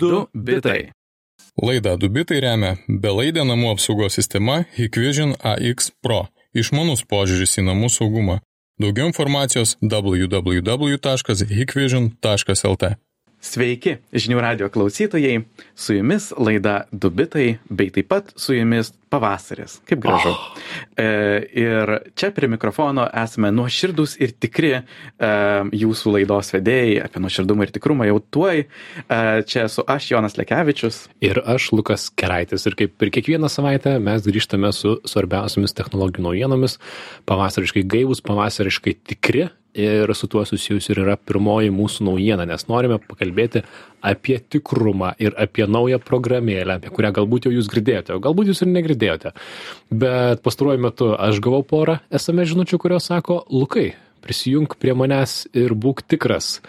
Du bitai. Laidą Dubitai remia belaidė namų apsaugos sistema Hikvision AX Pro. Išmanus požiūris į namų saugumą. Daugiau informacijos www.hikvision.lt. Sveiki, žinių radio klausytojai. Su jumis laida Dubitai, bei taip pat su jumis pavasaris. Kaip gražu. Oh. E, ir čia prie mikrofono esame nuoširdus ir tikri e, jūsų laidos vedėjai apie nuoširdumą ir tikrumą jau tuoj. E, čia esu aš, Jonas Lekevičius. Ir aš, Lukas Keraitis. Ir kaip ir kiekvieną savaitę mes grįžtame su svarbiausiamis technologijų naujienomis. Pavasariškai gaivus, pavasariškai tikri ir su tuo susijusi ir yra pirmoji mūsų naujiena, nes norime pakalbėti apie tikrumą ir apie naują programėlę, apie kurią galbūt jau jūs girdėjote, o galbūt jūs ir negirdėjote. Bet pastaruoju metu aš gavau porą SMS žinučių, kurios sako, Lukai, prisijung prie manęs ir būk tikras.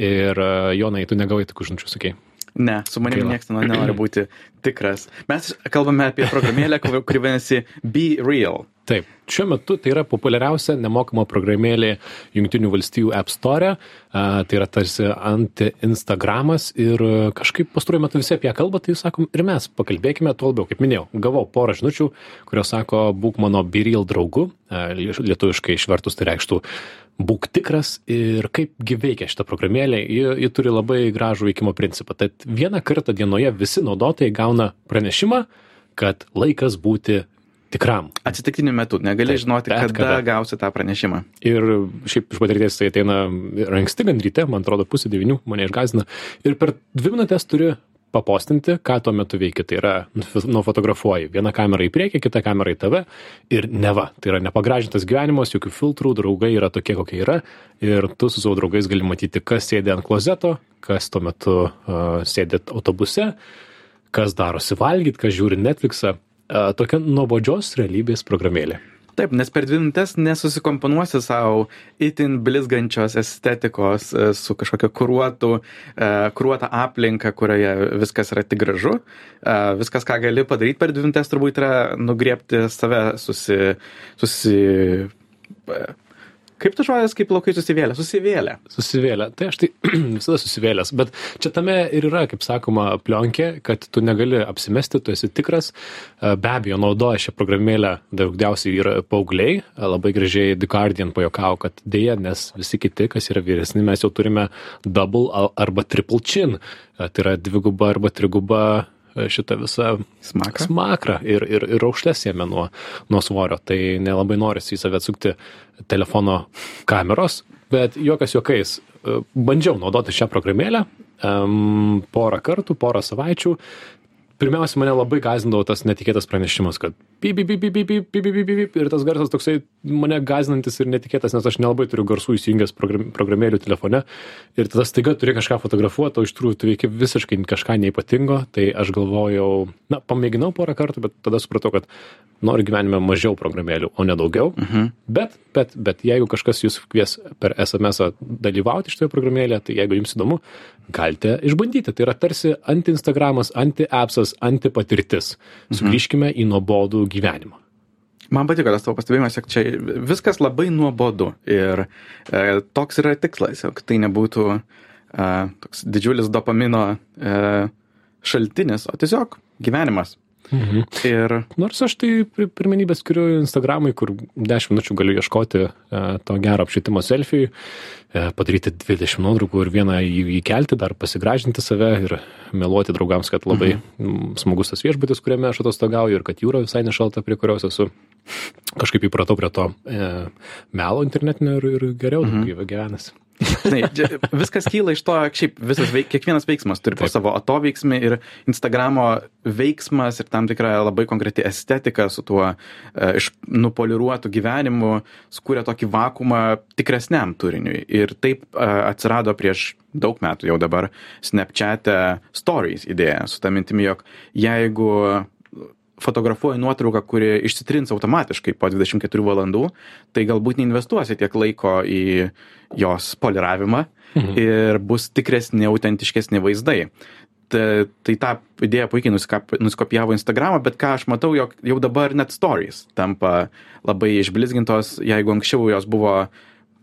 Ir Jonai, tu negavai tokių žinučių, sakei. Ne, su manimi niekas nenori būti tikras. Mes kalbame apie programėlę, kuri vadinasi Be Real. Taip, šiuo metu tai yra populiariausia nemokama programėlė Junktinių valstybių App Store. Tai yra tarsi anti-Instagramas ir kažkaip pastaruoju metu visi apie ją kalba, tai sakom ir mes pakalbėkime, tuo labiau, kaip minėjau, gavau porą žinučių, kurios sako, būk mano Be-Real draugu, lietuviškai išvertus tai reikštų būk tikras ir kaipgi veikia šita programėlė, ji, ji turi labai gražų veikimo principą. Tad vieną kartą dienoje visi naudotojai gauna pranešimą, kad laikas būti tikram. Atsitiktiniu metu, negali Taip, žinoti, kada, kada gausi tą pranešimą. Ir šiaip iš patirties tai ateina anksti gan ryte, man atrodo, pusė devinių mane išgazina. Ir per dvi minutės turi papostinti, ką tuo metu veiki. Tai yra, nufotografuoji vieną kamerą į priekį, kitą kamerą į tave ir neva. Tai yra nepagražintas gyvenimas, jokių filtrų, draugai yra tokie, kokie yra. Ir tu su savo draugais gali matyti, kas sėdi ant klozeto, kas tuo metu uh, sėdi autobuse, kas darosi valgyti, kas žiūri Netflixą. Uh, tokia nuobodžios realybės programėlė. Taip, nes per dvi minutės nesusikomponuosi savo itin blizgančios estetikos e, su kažkokia kuruotu, e, kuruota aplinka, kurioje viskas yra tik gražu. E, viskas, ką gali padaryti per dvi minutės, turbūt yra nugriepti save, susi, susi Kaip tu žodis, kaip plaukai susivėlė? Susivėlė. Susivėlė. Tai aš tai visada susivėlęs. Bet čia tame ir yra, kaip sakoma, plionkė, kad tu negali apsimesti, tu esi tikras. E, be abejo, naudoja šią programėlę daugiausiai yra paaugliai. E, labai gražiai The Guardian pajokavo, kad dėja, nes visi kiti, kas yra vyresni, mes jau turime double arba triple chin. E, tai yra dviguba arba triguba šitą visą smakrą, smakrą ir, ir, ir raukšlės jame nuo, nuo svorio. Tai nelabai norisi į save atsukti telefono kameros, bet jokas juokais. E, bandžiau naudoti šią programėlę um, porą kartų, porą savaičių pirmiausia mane labai gąsdindavo tas netikėtas pranešimas, kad pip, pip, pip, pip, pip, pip, pip, pip, ir tas garsas toksai mane gąsdinantis ir netikėtas, nes aš nelabai turiu garsų įsijungęs program, programėlių telefone. Ir tada staiga turi kažką fotografuoti, o iš tikrųjų tu veiki visiškai kažką neipatingo, tai aš galvojau, na, pamėginau porą kartų, bet tada supratau, kad noriu gyvenime mažiau programėlių, o ne daugiau. -huh. Bet, bet, bet jeigu kažkas jūs kvies per SMS dalyvauti šitoje programėlėje, tai jeigu jums įdomu, galite išbandyti. Tai yra tarsi anti-Instagramas, anti-appsas, anti-patirtis. Mhm. Sugrįžkime į nuobodų gyvenimą. Man patiko tas tavo pastebėjimas, jog čia viskas labai nuobodu ir e, toks yra tikslas, jog tai nebūtų e, toks didžiulis dopamino e, šaltinis, o tiesiog gyvenimas. Mhm. Ir... Nors aš tai pirmenybę skiriu Instagramui, kur 10 minučių galiu ieškoti e, to gero apšvietimo selfijui, e, padaryti 20 nuotraukų ir vieną įkelti, dar pasigražinti save ir meluoti draugams, kad labai mhm. smagus tas viešbutis, kuriame aš atostogauju ir kad jūra visai nešalta, prie kurios esu. Kažkaip įpratau prie to e, melo internetinio ir, ir geriau mhm. gyvenasi. Žinai, viskas kyla iš to, šiaip visas, veik, kiekvienas veiksmas turi savo atoveiksmį ir Instagramo veiksmas ir tam tikra labai konkreti estetika su tuo e, iš nupoliruotų gyvenimu skūrė tokį vakumą tikresniam turiniui. Ir taip e, atsirado prieš daug metų jau dabar Snapchat'e Stories idėja su tą mintimi, jog jeigu fotografuoji nuotrauką, kuri išsitrins automatiškai po 24 valandų, tai galbūt neinvestuosi tiek laiko į jos poliravimą mhm. ir bus tikresni, autentiškesni vaizdai. Tai, tai tą idėją puikiai nuskopijavo Instagramą, bet ką aš matau, jog jau dabar net stories tampa labai išblizgintos, jeigu anksčiau jos buvo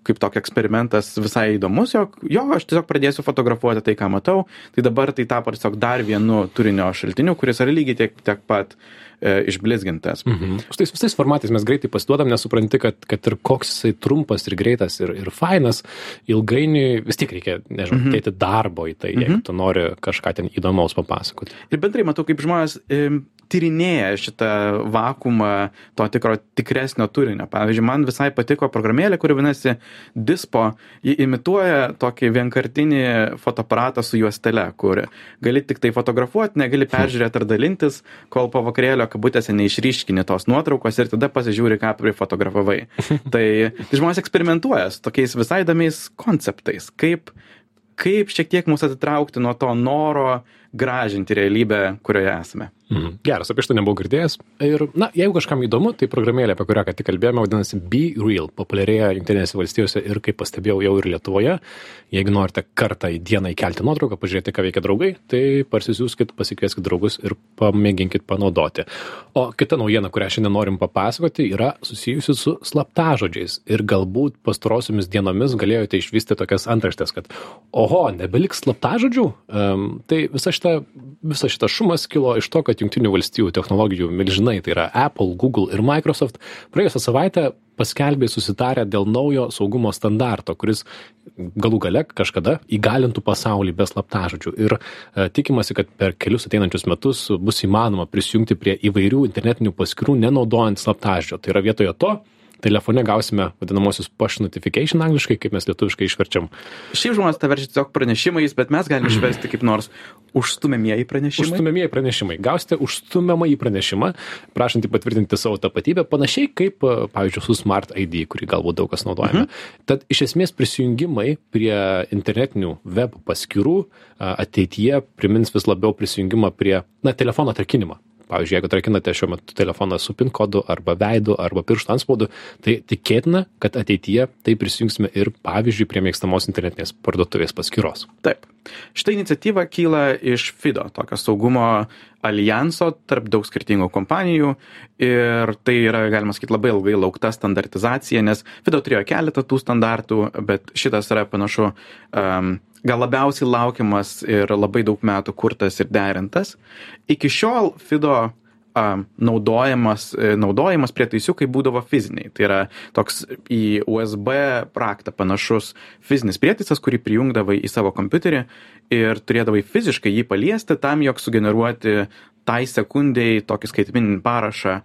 kaip toks eksperimentas visai įdomus, jog jo, aš tiesiog pradėsiu fotografuoti tai, ką matau, tai dabar tai tapo tiesiog dar vienu turinio šaltiniu, kuris yra lygiai tiek, tiek pat e, išblizgintas. Mhm. Su tais visais formatais mes greitai pasiduodam, nesupranti, kad, kad ir koks jisai trumpas ir greitas ir, ir fainas, ilgainiui vis tiek reikia, nežinau, mhm. dėti darbo į tai, jeigu tu nori kažką ten įdomaus papasakoti. Ir bendrai matau, kaip žmonės e, tyrinėja šitą vakumą to tikro tikresnio turinio. Pavyzdžiui, man visai patiko programėlė, kuri vadinasi Dispo. Ji imituoja tokį vienkartinį fotoaparatą su juostele, kur gali tik tai fotografuoti, negali peržiūrėti ar dalintis, kol po vakarėlio kabutėse neišryškini tos nuotraukos ir tada pasižiūri, ką prifotografavai. tai, tai žmonės eksperimentuoja su tokiais visai įdomiais konceptais, kaip kaip šiek tiek mus atitraukti nuo to noro gražinti realybę, kurioje esame. Mhm. Geras, apie šitą nebuvau girdėjęs. Ir, na, jeigu kažkam įdomu, tai programėlė, apie kurią ką tik kalbėjome, vadinasi Be Real, populiarėja Junktinėse valstijose ir, kaip pastebėjau, jau ir Lietuvoje. Jeigu norite kartą į dieną įkelti nuotrauką, pažiūrėti, ką veikia draugai, tai parsisiųskit, pasikvieskit draugus ir pamėginkit panaudoti. O kita naujiena, kurią šiandien norim papasakoti, yra susijusi su slaptažodžiais. Ir galbūt pastarosiomis dienomis galėjote išvysti tokias antraštės, kad, oho, nebeliks slaptažodžių. Um, tai visa šita, šita šumas kilo iš to, kad Junktinių valstybių technologijų milžinai, tai yra Apple, Google ir Microsoft, praėjusią savaitę paskelbė susitarę dėl naujo saugumo standarto, kuris galų gale kažkada įgalintų pasaulį be slaptažodžių. Ir e, tikimasi, kad per kelius ateinančius metus bus įmanoma prisijungti prie įvairių internetinių paskirų nenaudojant slaptažodžio. Tai yra vietoje to, telefone gausime vadinamosius push notification angliškai, kaip mes lietuviškai išverčiam. Šiaip žmonės tą verčia tiesiog pranešimais, bet mes galime išversti kaip nors užstumėmieji pranešimai. Užstumėmieji pranešimai. Gausite užstumiamą į pranešimą, prašantį patvirtinti savo tapatybę, panašiai kaip, pavyzdžiui, su Smart ID, kurį galbūt daug kas naudojame. Mhm. Tad iš esmės prisijungimai prie internetinių web paskirų ateityje primins vis labiau prisijungimą prie, na, telefono atrakinimą pavyzdžiui jeigu atrakinate šiuo metu telefoną su pin kodu arba veidu arba piršto antspaudu tai tikėtina kad ateityje tai prisijungsime ir pavyzdžiui prie mėgstamos internetinės parduotuvės paskyros. Taip. Šita iniciatyva kyla iš fido tokio saugumo aljanso tarp daug skirtingų kompanijų ir tai yra galima sakyt labai ilgai laukta standartizacija nes fido turėjo keletą tų standartų bet šitas yra panašu um, gal labiausiai laukiamas ir labai daug metų kurtas ir derintas. Iki šiol Fido a, naudojamas, e, prietaisiukai būdavo fiziniai. Tai yra toks į USB raktą panašus fizinis prietaisas, kurį prijungdavai į savo kompiuterį ir turėdavai fiziškai jį paliesti tam, jog sugeneruoti tai sekundėjai tokį skaitmininį parašą.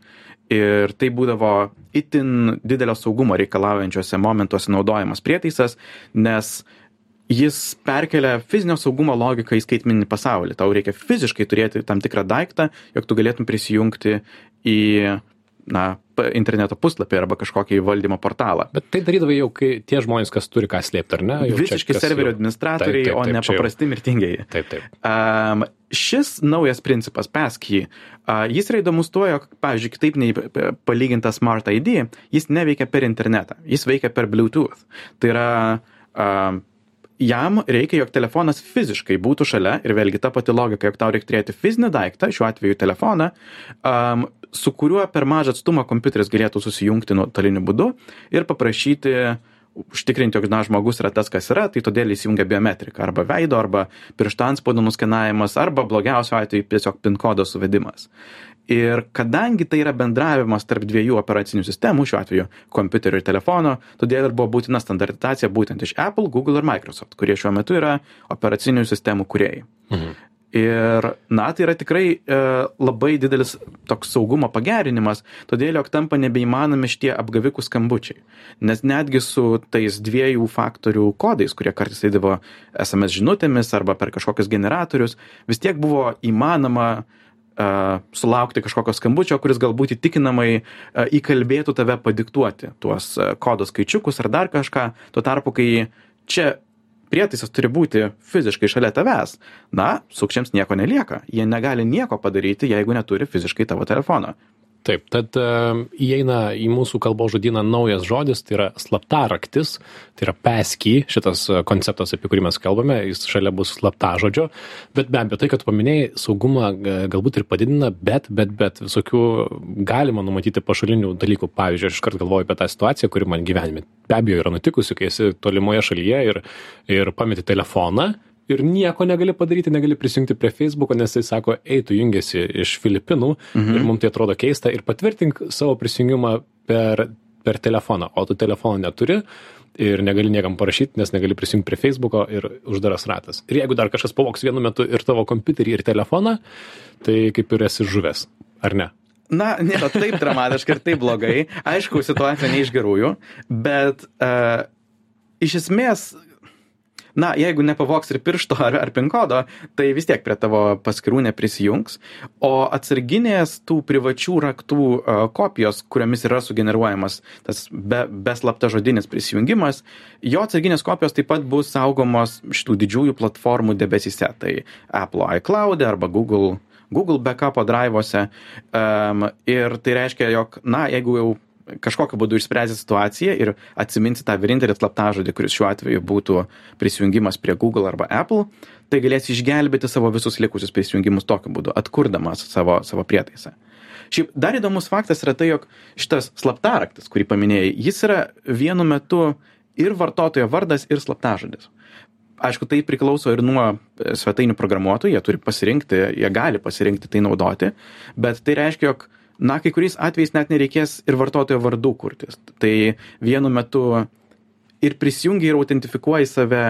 Ir tai būdavo itin didelio saugumo reikalaujančiose momentuose naudojamas prietaisas, nes uh, jis perkelia fizinio saugumo logiką į skaitmeninį pasaulį. Tau reikia fiziškai turėti tam tikrą daiktą, jog tu galėtum prisijungti į na, interneto puslapį arba kažkokį valdymo portalą. Bet tai darydavai jau, kai tie žmonės, kas turi ką slėpti, ar ne? Jau Visiškai serverio jau... administratoriai, taip, taip, taip, o ne paprasti mirtingieji. Taip, taip. Um, šis naujas principas, PASKey, uh, jis yra įdomus tuo, jog, pavyzdžiui, kitaip nei palygintas Smart ID, jis neveikia per internetą, jis veikia per Bluetooth. Tai yra uh, jam reikia, jog telefonas fiziškai būtų šalia ir vėlgi ta pati logika, jog tau reikia turėti fizinį daiktą, šiuo atveju telefoną, um, su kuriuo per mažą atstumą kompiuteris galėtų susijungti nuotoliniu būdu ir paprašyti užtikrinti, jog na, žmogus yra tas, kas yra, tai todėl įsijungia biometrika arba veido, arba piršto antspaudų nuskenavimas, arba blogiausio atveju tiesiog PIN kodo suvedimas ir kadangi tai yra bendravimas tarp dviejų operacinių sistemų šiuo atveju kompiuterio ir telefono todėl ir buvo būtina standartizacija būtent iš apple google ir microsoft kurie šiuo metu yra operacinių sistemų kūrėjai mhm. Ir, na, tai yra tikrai e, labai didelis toks saugumo pagerinimas, todėl jog tampa nebeįmanomi šitie apgavikų skambučiai. Nes netgi su tais dviejų faktorių kodais, kurie kartais eidavo SMS žinutėmis arba per kažkokius generatorius, vis tiek buvo įmanoma uh, sulaukti kažkokio skambučio, kuris galbūt įtikinamai įkalbėtų tave padiktuoti tuos kodo skaičiukus ar dar kažką, tuo tarpu, kai čia prietaisas turi būti fiziškai šalia tavęs, na, sukčiams nieko nelieka. Jie negali nieko padaryti, jeigu neturi fiziškai tavo telefono. Taip tad e, įeina į mūsų kalbos žodyną naujas žodis tai yra slaptaraktis tai yra pesky šitas e, konceptas apie kurį mes kalbame jis šalia bus slaptažodžio. Bet be abejo tai kad paminėjai saugumą e, galbūt ir padidina bet bet bet visokių galima numatyti pašalinių dalykų. Pavyzdžiui aš iškart galvoju apie tą situaciją kuri man gyvenime be abejo yra nutikusi kai esi tolimoje šalyje ir ir pameti telefoną ir nieko negali padaryti, negali prisijungti prie Facebooko, nes jis sako, ei, tu jungiasi iš Filipinų mhm. ir mums tai atrodo keista ir patvirtink savo prisijungimą per, per telefoną, o tu telefono neturi ir negali niekam parašyti, nes negali prisijungti prie Facebooko ir uždaras ratas. Ir jeigu dar kažkas pavoks vienu metu ir tavo kompiuterį ir telefoną, tai kaip ir esi žuvęs, ar ne? Na, nėra taip dramatiškai ir taip blogai. Aišku, situacija ne iš gerųjų, bet uh, iš esmės na jeigu nepavogs ir piršto ar ar pin kodo tai vis tiek prie tavo paskyrų neprisijungs. O atsarginės tų privačių raktų kopijos kuriomis yra sugeneruojamas tas be beslaptažodinis prisijungimas jo atsarginės kopijos taip pat bus saugomos šitų didžiųjų platformų debesyse tai apple icloud arba google google bekapo draivuose um, ir tai reiškia jog na jeigu jau kažkokiu būdu išspręsi situaciją ir atsiminsi tą vienintelį slaptažodį, kuris šiuo atveju būtų prisijungimas prie Google arba Apple, tai galėsi išgelbėti savo visus likusius prisijungimus tokiu būdu, atkurdamas savo, savo prietaisą. Šiaip dar įdomus faktas yra tai, jog šitas slaptaraktis, kurį paminėjai, jis yra vienu metu ir vartotojo vardas, ir slaptažodis. Aišku, tai priklauso ir nuo e, svetainių programuotojų, jie turi pasirinkti, jie gali pasirinkti tai naudoti, bet tai reiškia, jog na kai kuriais atvejais net nereikės ir vartotojo vardų kurtis. Tai vienu metu ir prisijungi ir autentifikuoji save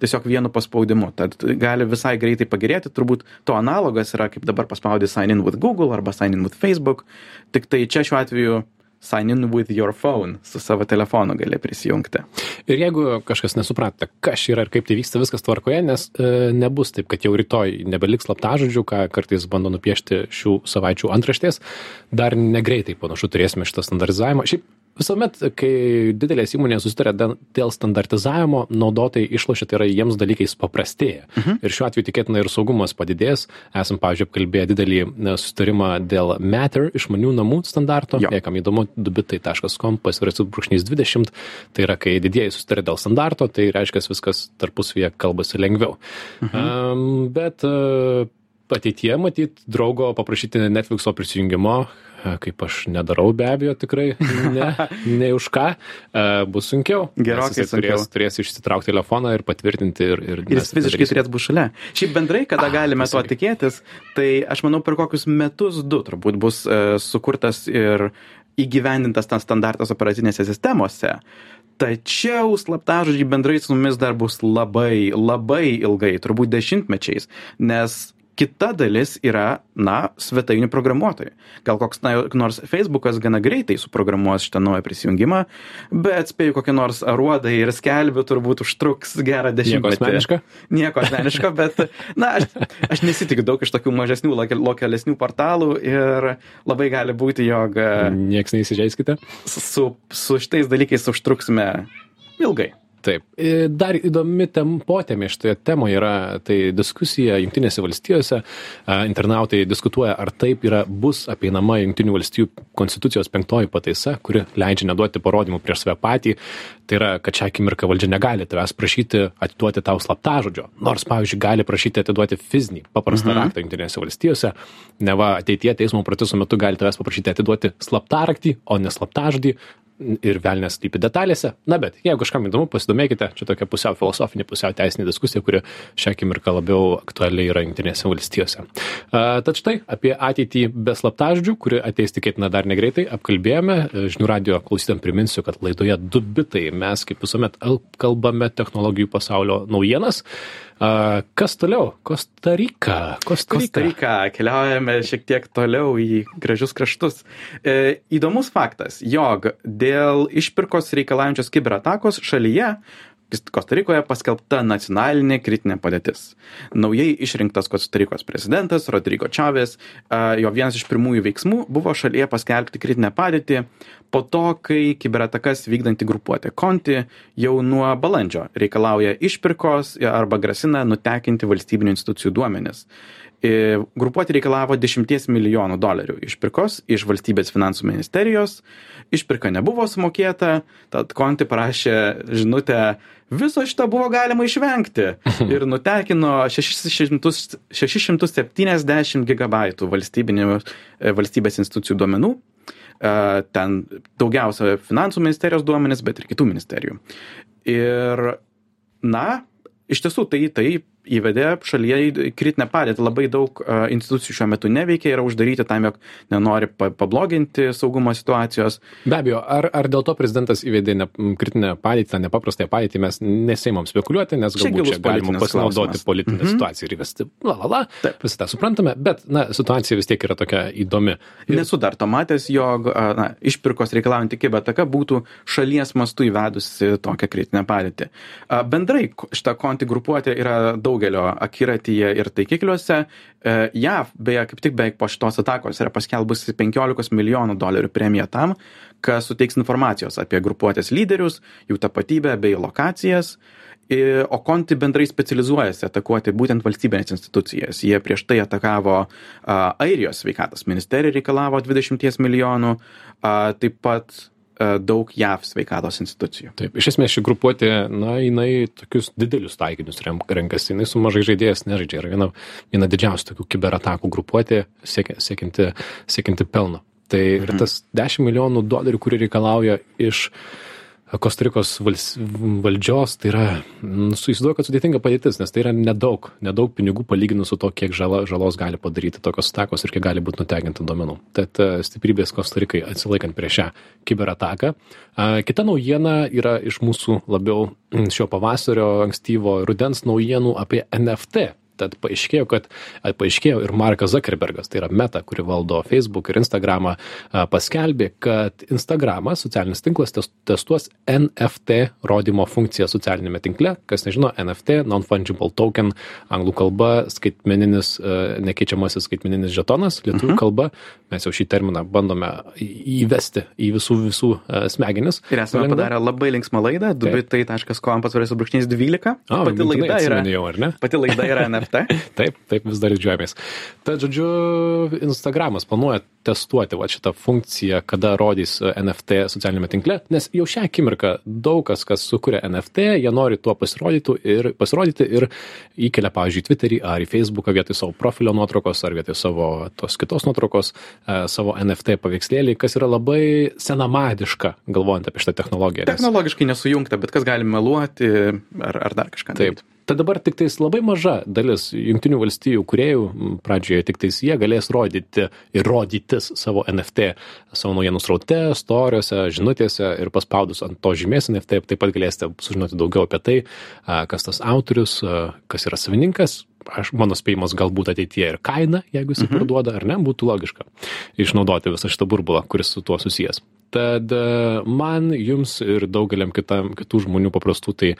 tiesiog vienu paspaudimu. Tad gali visai greitai pagerėti. Turbūt to analogas yra kaip dabar paspaudi sign in with google arba sign in with facebook. Tiktai čia šiuo atveju sign in with your phone su savo telefonu gali prisijungti. Ir jeigu kažkas nesupratote, kas yra ir kaip tai vyksta, viskas tvarkoje, nes e, nebus taip, kad jau rytoj nebeliks slaptažodžių, ką kartais bando nupiešti šių savaičių antraštės, dar negreitai panašu turėsime šitą standartizavimą. Šiaip visuomet kai didelės įmonės susitaria dėl standartizavimo naudotojai išlošia tai yra jiems dalykai supaprastėja. Mhm. ir šiuo atveju tikėtina ir saugumas padidės. Esam pavyzdžiui apkalbėję didelį susitarimą dėl matter išmanių namų standarto. Jei kam įdomu dubitai taškas kom pasvirasis brūkšnys dvidešimt. Tai yra kai didieji susitaria dėl standarto tai reiškias viskas tarpusavyje kalbasi lengviau. Mhm. um, bet uh, ateityje matyt draugo paprašyti netflixo prisijungimo kaip aš nedarau be abejo tikrai ne, ne už ką, bus sunkiau. Gerokai sunkiau. Turės, turės išsitraukti telefoną ir patvirtinti. Ir, ir, ir jis fiziškai turės būti šalia. Šiaip bendrai, kada ah, galime to tikėtis, tai aš manau per kokius metus du turbūt bus uh, sukurtas ir įgyvendintas tas standartas operacinėse sistemose. Tačiau slaptažodžiai bendrai su mumis dar bus labai, labai ilgai, turbūt dešimtmečiais, nes kita dalis yra na svetainių programuotojai. Gal koks na nors feisbukas gana greitai suprogramuos šitą naują prisijungimą bet spėju kokie nors aruodai ir skelbiu turbūt užtruks gerą dešimtmetį. nieko asmeniško? Nieko asmeniško bet na aš aš nesitikiu daug iš tokių mažesnių lokalesnių portalų ir labai gali būti jog nieks neįsižeiskite. su su šitais dalykais užtruksime ilgai Taip. Dar įdomi tem, potėmė šitoje temoje yra tai diskusija Junktinėse valstijose. Internautai diskutuoja, ar taip yra, bus apeinama Junktinių valstijų konstitucijos penktoji pataisa, kuri leidžia neduoti parodymų prieš save patį. Tai yra, kad šią akimirką valdžia negali tavęs prašyti atiduoti tau slaptažodžio. Nors, pavyzdžiui, gali prašyti atiduoti fizinį paprastą mhm. raktą Junktinėse valstijose. Neva ateitie teismo proceso metu gali tavęs paprašyti atiduoti slaptaraktį, o ne slaptažodį ir velnės slypi detalėse. Na bet, jeigu kažkam įdomu, pasidomėkite, čia tokia pusiau filosofinė, pusiau teisinė diskusija, kuri šią akimirką labiau aktualiai yra Junktinėse valstijose. Uh, tad štai apie ateitį be slaptažodžių, kuri ateis tikėtina dar negreitai, apkalbėjome. Žinių radio klausytam priminsiu, kad laidoje du bitai mes kaip visuomet kalbame technologijų pasaulio naujienas. Uh, A, kas toliau? Kostarika. Kostarika. Kostarika. Keliaujame šiek tiek toliau į gražius kraštus. E, įdomus faktas, jog dėl išpirkos reikalaujančios kiberatakos šalyje Kostarikoje paskelbta nacionalinė kritinė padėtis. Naujai išrinktas Kostarikos prezidentas Rodrigo Čavės, jo vienas iš pirmųjų veiksmų buvo šalyje paskelbti kritinę padėtį po to, kai kiberatakas vykdanti grupuotė Konti jau nuo balandžio reikalauja išpirkos arba grasina nutekinti valstybinių institucijų duomenis. Ir grupuotė reikalavo 10 milijonų dolerių išpirkos iš valstybės finansų ministerijos. Išpirka nebuvo sumokėta, tad Konti parašė žinutę, viso šito buvo galima išvengti ir nutekino 600, 670 gigabaitų e, valstybės institucijų duomenų. E, ten daugiausia finansų ministerijos duomenys, bet ir kitų ministerijų. Ir, na, iš tiesų tai tai įvedė šalyje į kritinę padėtį. Labai daug institucijų šiuo metu neveikia, yra uždaryti tam, jog nenori pabloginti saugumo situacijos. Be abejo, ar, ar dėl to prezidentas įvedė ne, kritinę padėtį, tą nepaprastąją padėtį, mes neseimam spekuliuoti, nes galbūt čia galima pasinaudoti klausimas. politinę mhm. situaciją ir įvesti, la la la, visi tą suprantame, bet, na, situacija vis tiek yra tokia įdomi. Ir... Nesu dar to matęs, jog, na, išpirkos reikalaujantį kiberataką būtų šalies mastu įvedusi tokią kritinę padėtį. Bendrai šitą konti grupuotė yra daug daugelio akiratyje ir taikikliuose. E, JAV, beje, kaip tik beveik po šitos atakos yra paskelbusi 15 milijonų dolerių premiją tam, kas suteiks informacijos apie grupuotės lyderius, jų tapatybę bei lokacijas. O Konti bendrai specializuojasi atakuoti būtent valstybinės institucijas. Jie prieš tai atakavo uh, Airijos sveikatos ministerija, reikalavo 20 milijonų, uh, taip pat E, daug JAV sveikatos institucijų. Taip, iš esmės ši grupuotė, na, jinai tokius didelius taikinius renkasi, jinai su mažai žaidėjas nežaidžia. Yra viena, viena didžiausių tokių kiberatakų grupuotė siekia, siekinti, siekinti pelno. Tai mhm. ir tas 10 milijonų dolerių, kurį reikalauja iš uh, Kostarikos valdžios, tai yra, nu, įsivaizduoju, kad sudėtinga padėtis, nes tai yra nedaug, nedaug pinigų palyginus su to, kiek žala, žalos gali padaryti tokios atakos ir kiek gali būti nutekinta duomenų. Tad e, stiprybės Kostarikai atsilaikant prieš šią kiberataką. Kita naujiena yra iš mūsų labiau šio pavasario, ankstyvo rudens naujienų apie NFT tad paaiškėjo, kad paaiškėjo ir Markas Zuckerbergas, tai yra meta, kuri valdo Facebook ir Instagramą, paskelbė, kad Instagramas, socialinis tinklas, testuos NFT rodymo funkciją socialinėme tinkle. Kas nežino, NFT, non-fungible token, anglų kalba, skaitmeninis, nekeičiamasis skaitmeninis žetonas, lietuvių mhm. kalba. Mes jau šį terminą bandome įvesti į visų visų smegenis. Ir esame Palengva. padarę labai linksmą laidą, dubitai.com pasvarės brūkšnys 12. O, pati laida yra. Jau, pati laida yra NFT. NFT. Taip, taip vis dar didžiuojamės. Tad, žodžiu, Instagramas planuoja testuoti va, šitą funkciją, kada rodys e, NFT socialinėme tinkle, nes jau šią akimirką daug kas, kas sukuria NFT, jie nori tuo pasirodyti ir, pasirodyti ir įkelia, pavyzdžiui, Twitterį ar į Facebooką vietoj savo profilio nuotraukos ar vietoj savo tos kitos nuotraukos, e, savo NFT paveikslėlį, kas yra labai senamadiška, galvojant apie šitą technologiją. Nes... Technologiškai nesujungta, bet kas gali meluoti ar, ar dar kažką. Taip. Daryti tad dabar tiktais labai maža dalis jungtinių valstijų kūrėjų pradžioje tiktais jie galės rodyti ir rodytis savo NFT savo naujienų sraute, storiuose, žinutėse ir paspaudus ant to žymės NFT taip pat galėsite sužinoti daugiau apie tai, kas tas autorius, kas yra savininkas, aš, mano spėjimas galbūt ateityje ir kaina, jeigu jis mhm. parduoda ar ne, būtų logiška išnaudoti visą šitą burbulą, kuris su tuo susijęs tad e, man jums ir daugeliam kitam kitų žmonių paprastų tai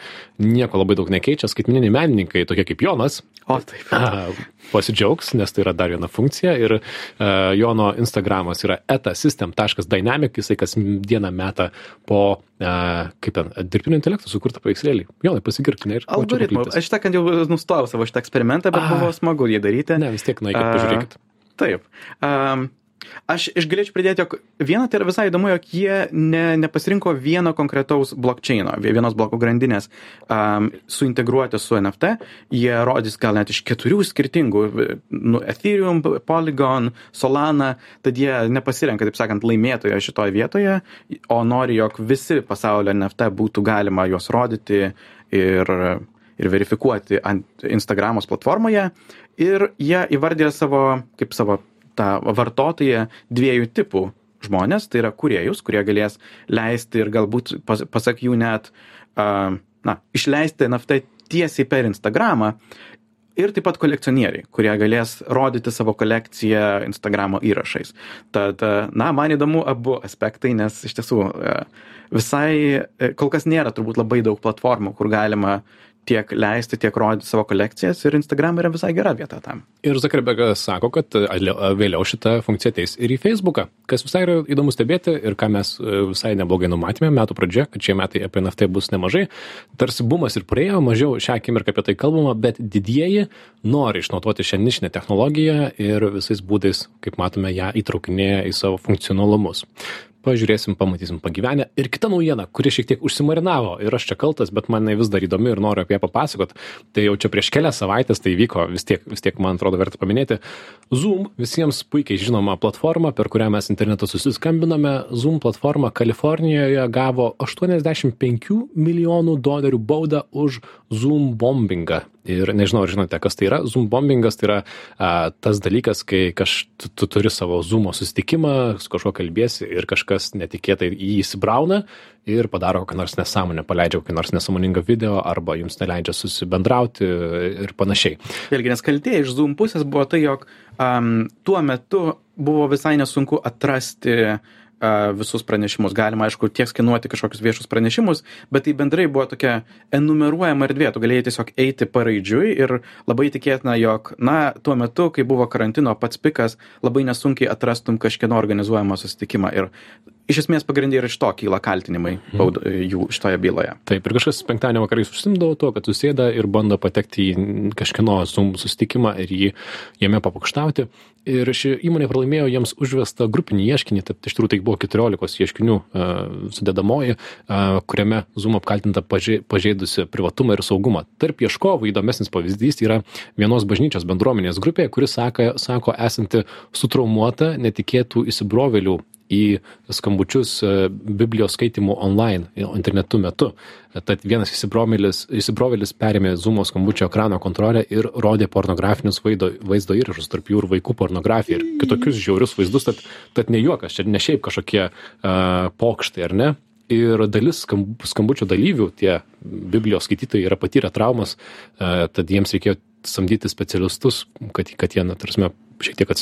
nieko labai daug nekeičia. Skaitmeniniai menininkai tokie kaip jonas o taip. pasidžiaugs nes tai yra dar viena funkcija. Ir uh, jono instagramas yra etasystem.dynamic jisai kas dieną meta po uh, kaip ten dirbtinio intelekto sukurtą paveikslėlį. Jonai pasigirk ne ir algoritmų aš tą kad jau nustojau savo šitą eksperimentą bet buvo smagu jį daryti. Ne vis tiek nueikit pažiūrėkit. Taip. Um, Aš išgalėčiau pridėti, jog viena tai yra visai įdomu, jog jie ne, nepasirinko vieno konkretaus blockchaino, vienos blokų grandinės um, suintegruoti su NFT. Jie rodys gal net iš keturių skirtingų, nu, Ethereum, Polygon, Solana, tad jie nepasirenka, taip sakant, laimėtojo šitoje vietoje, o nori, jog visi pasaulio NFT būtų galima juos rodyti ir, ir verifikuoti ant Instagramos platformoje. Ir jie įvardė savo, kaip savo tą vartotoją dviejų tipų žmonės, tai yra kuriejus, kurie galės leisti ir galbūt, pas, pasak jų net, na, išleisti NFT tiesiai per Instagramą. Ir taip pat kolekcionieriai, kurie galės rodyti savo kolekciją Instagramo įrašais. Tad, na, man įdomu abu aspektai, nes iš tiesų visai kol kas nėra turbūt labai daug platformų, kur galima tiek leisti, tiek rodyti savo kolekcijas ir Instagram yra visai gera vieta tam. Ir Zuckerbergas sako, kad vėliau šita funkcija ateis ir į Facebooką, kas visai yra įdomu stebėti ir ką mes e, visai neblogai numatėme metų pradžioje, kad šie metai apie NFT bus nemažai. Tarsi bumas ir praėjo, mažiau šią akimirką apie tai kalbama, bet didieji nori išnaudoti šią nišinę technologiją ir visais būdais, kaip matome, ją įtraukinėja į savo funkcionalumus pažiūrėsim, pamatysim pagyvenę. Ir kita naujiena, kuri šiek tiek užsimarinavo ir aš čia kaltas, bet man vis dar įdomi ir noriu apie ją papasakot. Tai jau čia prieš kelias savaitės tai vyko, vis tiek, vis tiek man atrodo verta paminėti. Zoom visiems puikiai žinoma platforma, per kurią mes internetu susiskambiname. Zoom platforma Kalifornijoje gavo 85 milijonų dolerių baudą už Zoom bombingą ir nežinau ar žinote kas tai yra. Zum bombingas tai yra a, tas dalykas kai kaž tu, tu turi savo zumo susitikimą su kažkuo kalbiesi ir kažkas netikėtai į jį įsibrauna ir padaro kokią nors nesąmonę paleidžia kokį nors nesąmoningą video arba jums neleidžia susibendrauti ir panašiai. Vėlgi nes kaltė iš zum pusės buvo tai jog um, tuo metu buvo visai nesunku atrasti visus pranešimus. Galima, aišku, tiek skinuoti kažkokius viešus pranešimus, bet tai bendrai buvo tokia enumeruojama erdvė. Tu galėjai tiesiog eiti paraidžiui ir labai tikėtina, jog, na, tuo metu, kai buvo karantino pats pikas, labai nesunkiai atrastum kažkieno organizuojamą susitikimą. Ir iš esmės pagrindė ir iš to kyla kaltinimai mhm. baud, jų šitoje byloje. Taip, ir kažkas penktadienio vakarais užsimdavo tuo, kad susėda ir bando patekti į kažkieno susitikimą ir jį jame papukštauti. Ir ši įmonė pralaimėjo jiems užvestą grupinį ieškinį, tai iš tikrųjų tai buvo 14 ieškinių uh, sudėdamoji, uh, kuriame Zoom apkaltinta pažei, pažeidusi privatumą ir saugumą. Tarp ieškovų įdomesnis pavyzdys yra vienos bažnyčios bendruomenės grupė, kuris sako, sako esanti sutraumuota netikėtų įsibrovėlių į skambučius e, Biblijos skaitimų online, internetu metu. Tad vienas įsibrovėlis perėmė Zumo skambučio ekrano kontrolę ir rodė pornografinius vaizdo, vaizdo įrašus, tarp jų ir vaikų pornografiją ir kitokius žiaurius vaizdus, tad, tad ne juokas, čia ne šiaip kažkokie uh, pokštai, ar ne? Ir dalis skambučio dalyvių, tie Biblijos skaitytojai, yra patyrę traumas, tad jiems reikėjo samdyti specialistus, kad, kad jie, na, tarsi, šiek tiek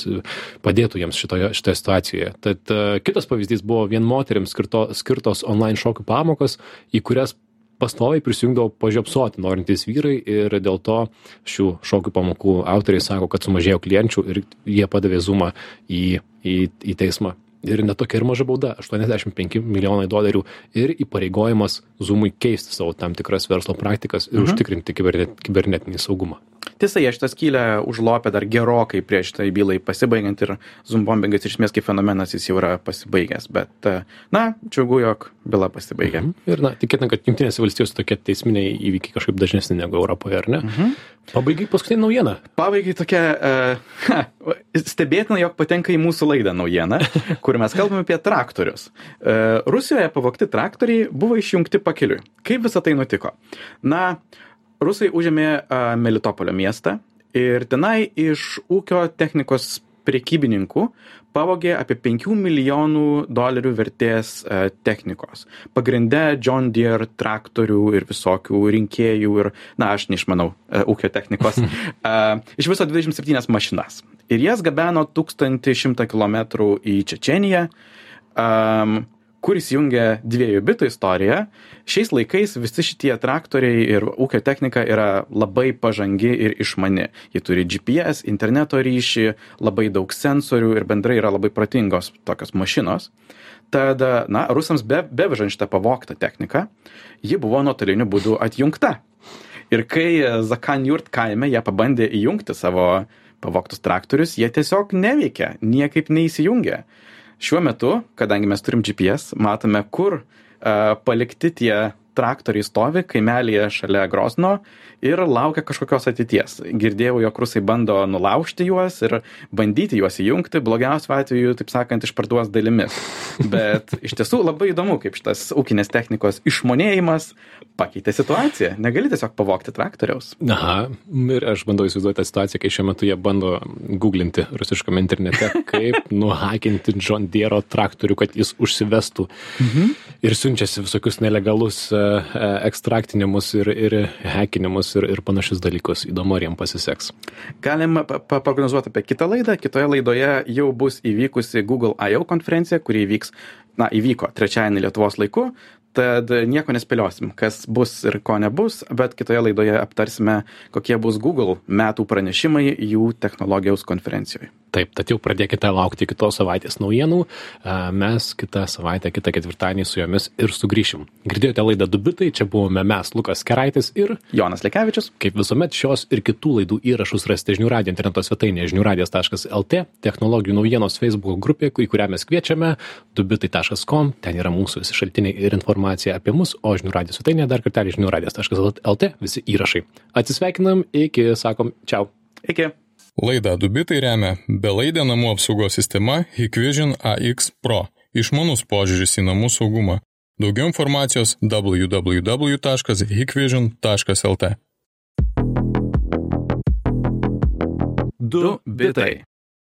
padėtų jiems šitoje, šitoje situacijoje. Tad uh, kitas pavyzdys buvo vien moteriams skirto, skirtos online šokių pamokos, į kurias pastoviai prisijungdavo pažiopsoti norintys vyrai ir dėl to šių šokių pamokų autoriai sako, kad sumažėjo klienčių ir jie padavė zumą į, į, į teismą. Ir netokia ir maža bauda - 85 milijonai dolerių ir įpareigojimas Zoomui keisti savo tam tikras verslo praktikas ir mhm. užtikrinti kibernetinį saugumą tiesa jie šitą skylę užlopė dar gerokai prieš tai bylai pasibaigiant ir zumbombingas iš esmės kaip fenomenas jis jau yra pasibaigęs bet na džiugu jog byla pasibaigė mhm. ir na tikėtina kad jungtinėse valstijose tokie teisminiai įvykiai kažkaip dažnesni negu europoje ar ne mhm. pabaigai paskutinė naujiena pabaigai tokia uh, stebėtina jog patenka į mūsų laidą naujiena kur mes kalbame apie traktorius. Uh, rusijoje pavogti traktoriai buvo išjungti pakeliui kaip visa tai nutiko? Na rusai užėmė Melitopolio miestą ir tenai iš ūkio technikos prekybininkų pavogė apie 5 milijonų dolerių vertės technikos. Pagrinde John Deere traktorių ir visokių rinkėjų ir, na, aš neišmanau ūkio technikos. iš viso 27 mašinas. Ir jas gabeno 1100 km į Čečeniją. Kur įsijungia dviejų bitų istorija. Šiais laikais visi šitie traktoriai ir ūkio technika yra labai pažangi ir išmani. Jie turi GPS, interneto ryšį, labai daug sensorių ir bendrai yra labai protingos tokios mašinos. Tad, na, rusams be, bevežant šitą pavoktą techniką, ji buvo nuotoliniu būdu atjungta. Ir kai Zakanjurt kaime jie pabandė įjungti savo pavoktus traktorius, jie tiesiog neveikia, niekaip neįsijungia šiuo metu kadangi mes turim gps matome kur palikti tie traktoriai stovi kaimelyje šalia grozno ir laukia kažkokios ateities. Girdėjau, jog rusai bando nulaužti juos ir bandyti juos įjungti, blogiausiu atveju, taip sakant, išparduos dalimis. Bet iš tiesų labai įdomu, kaip šitas ūkinės technikos išmonėjimas pakeitė situaciją. Negali tiesiog pavokti traktoriaus. Aha, ir aš bandau įsivaizduoti tą situaciją, kai šiuo metu jie bando googlinti rusiškame internete, kaip nuhakinti John Deere traktorių, kad jis užsivestų. Mhm. Ir siunčiasi visokius nelegalus uh, ekstraktinimus ir, ir hekinimus ir, ir panašius dalykus. Įdomu, ar jiems pasiseks. Galim paprognozuoti apie kitą laidą. Kitoje laidoje jau bus įvykusi Google I.O. konferencija, kuri įvyks, na, įvyko trečiadienį Lietuvos laiku. tad nieko nespėliosim kas bus ir ko nebus bet kitoje laidoje aptarsime kokie bus google metų pranešimai jų technologijos konferencijoj Taip, tad jau pradėkite laukti kitos savaitės naujienų. Mes kitą savaitę, kitą ketvirtadienį su jomis ir sugrįšim. Girdėjote laidą Dubitai, čia buvome mes, Lukas Keraitis ir Jonas Lekevičius. Kaip visuomet šios ir kitų laidų įrašus rasite žinių radio interneto svetainėje žiniųradijas.lt, technologijų naujienos Facebook grupė, į kurią mes kviečiame, dubitai.com, ten yra mūsų visi šaltiniai ir informacija apie mus, o žinių radio svetainėje dar kartelį žiniųradijas.lt visi įrašai. Atsisveikinam, iki, sakom, čiau. Iki. Laidą Dubitai remia belaidė namų apsaugos sistema Hikvision AX Pro. Išmanus požiūris į namų saugumą. Daugiau informacijos www.hikvision.lt. Du bitai.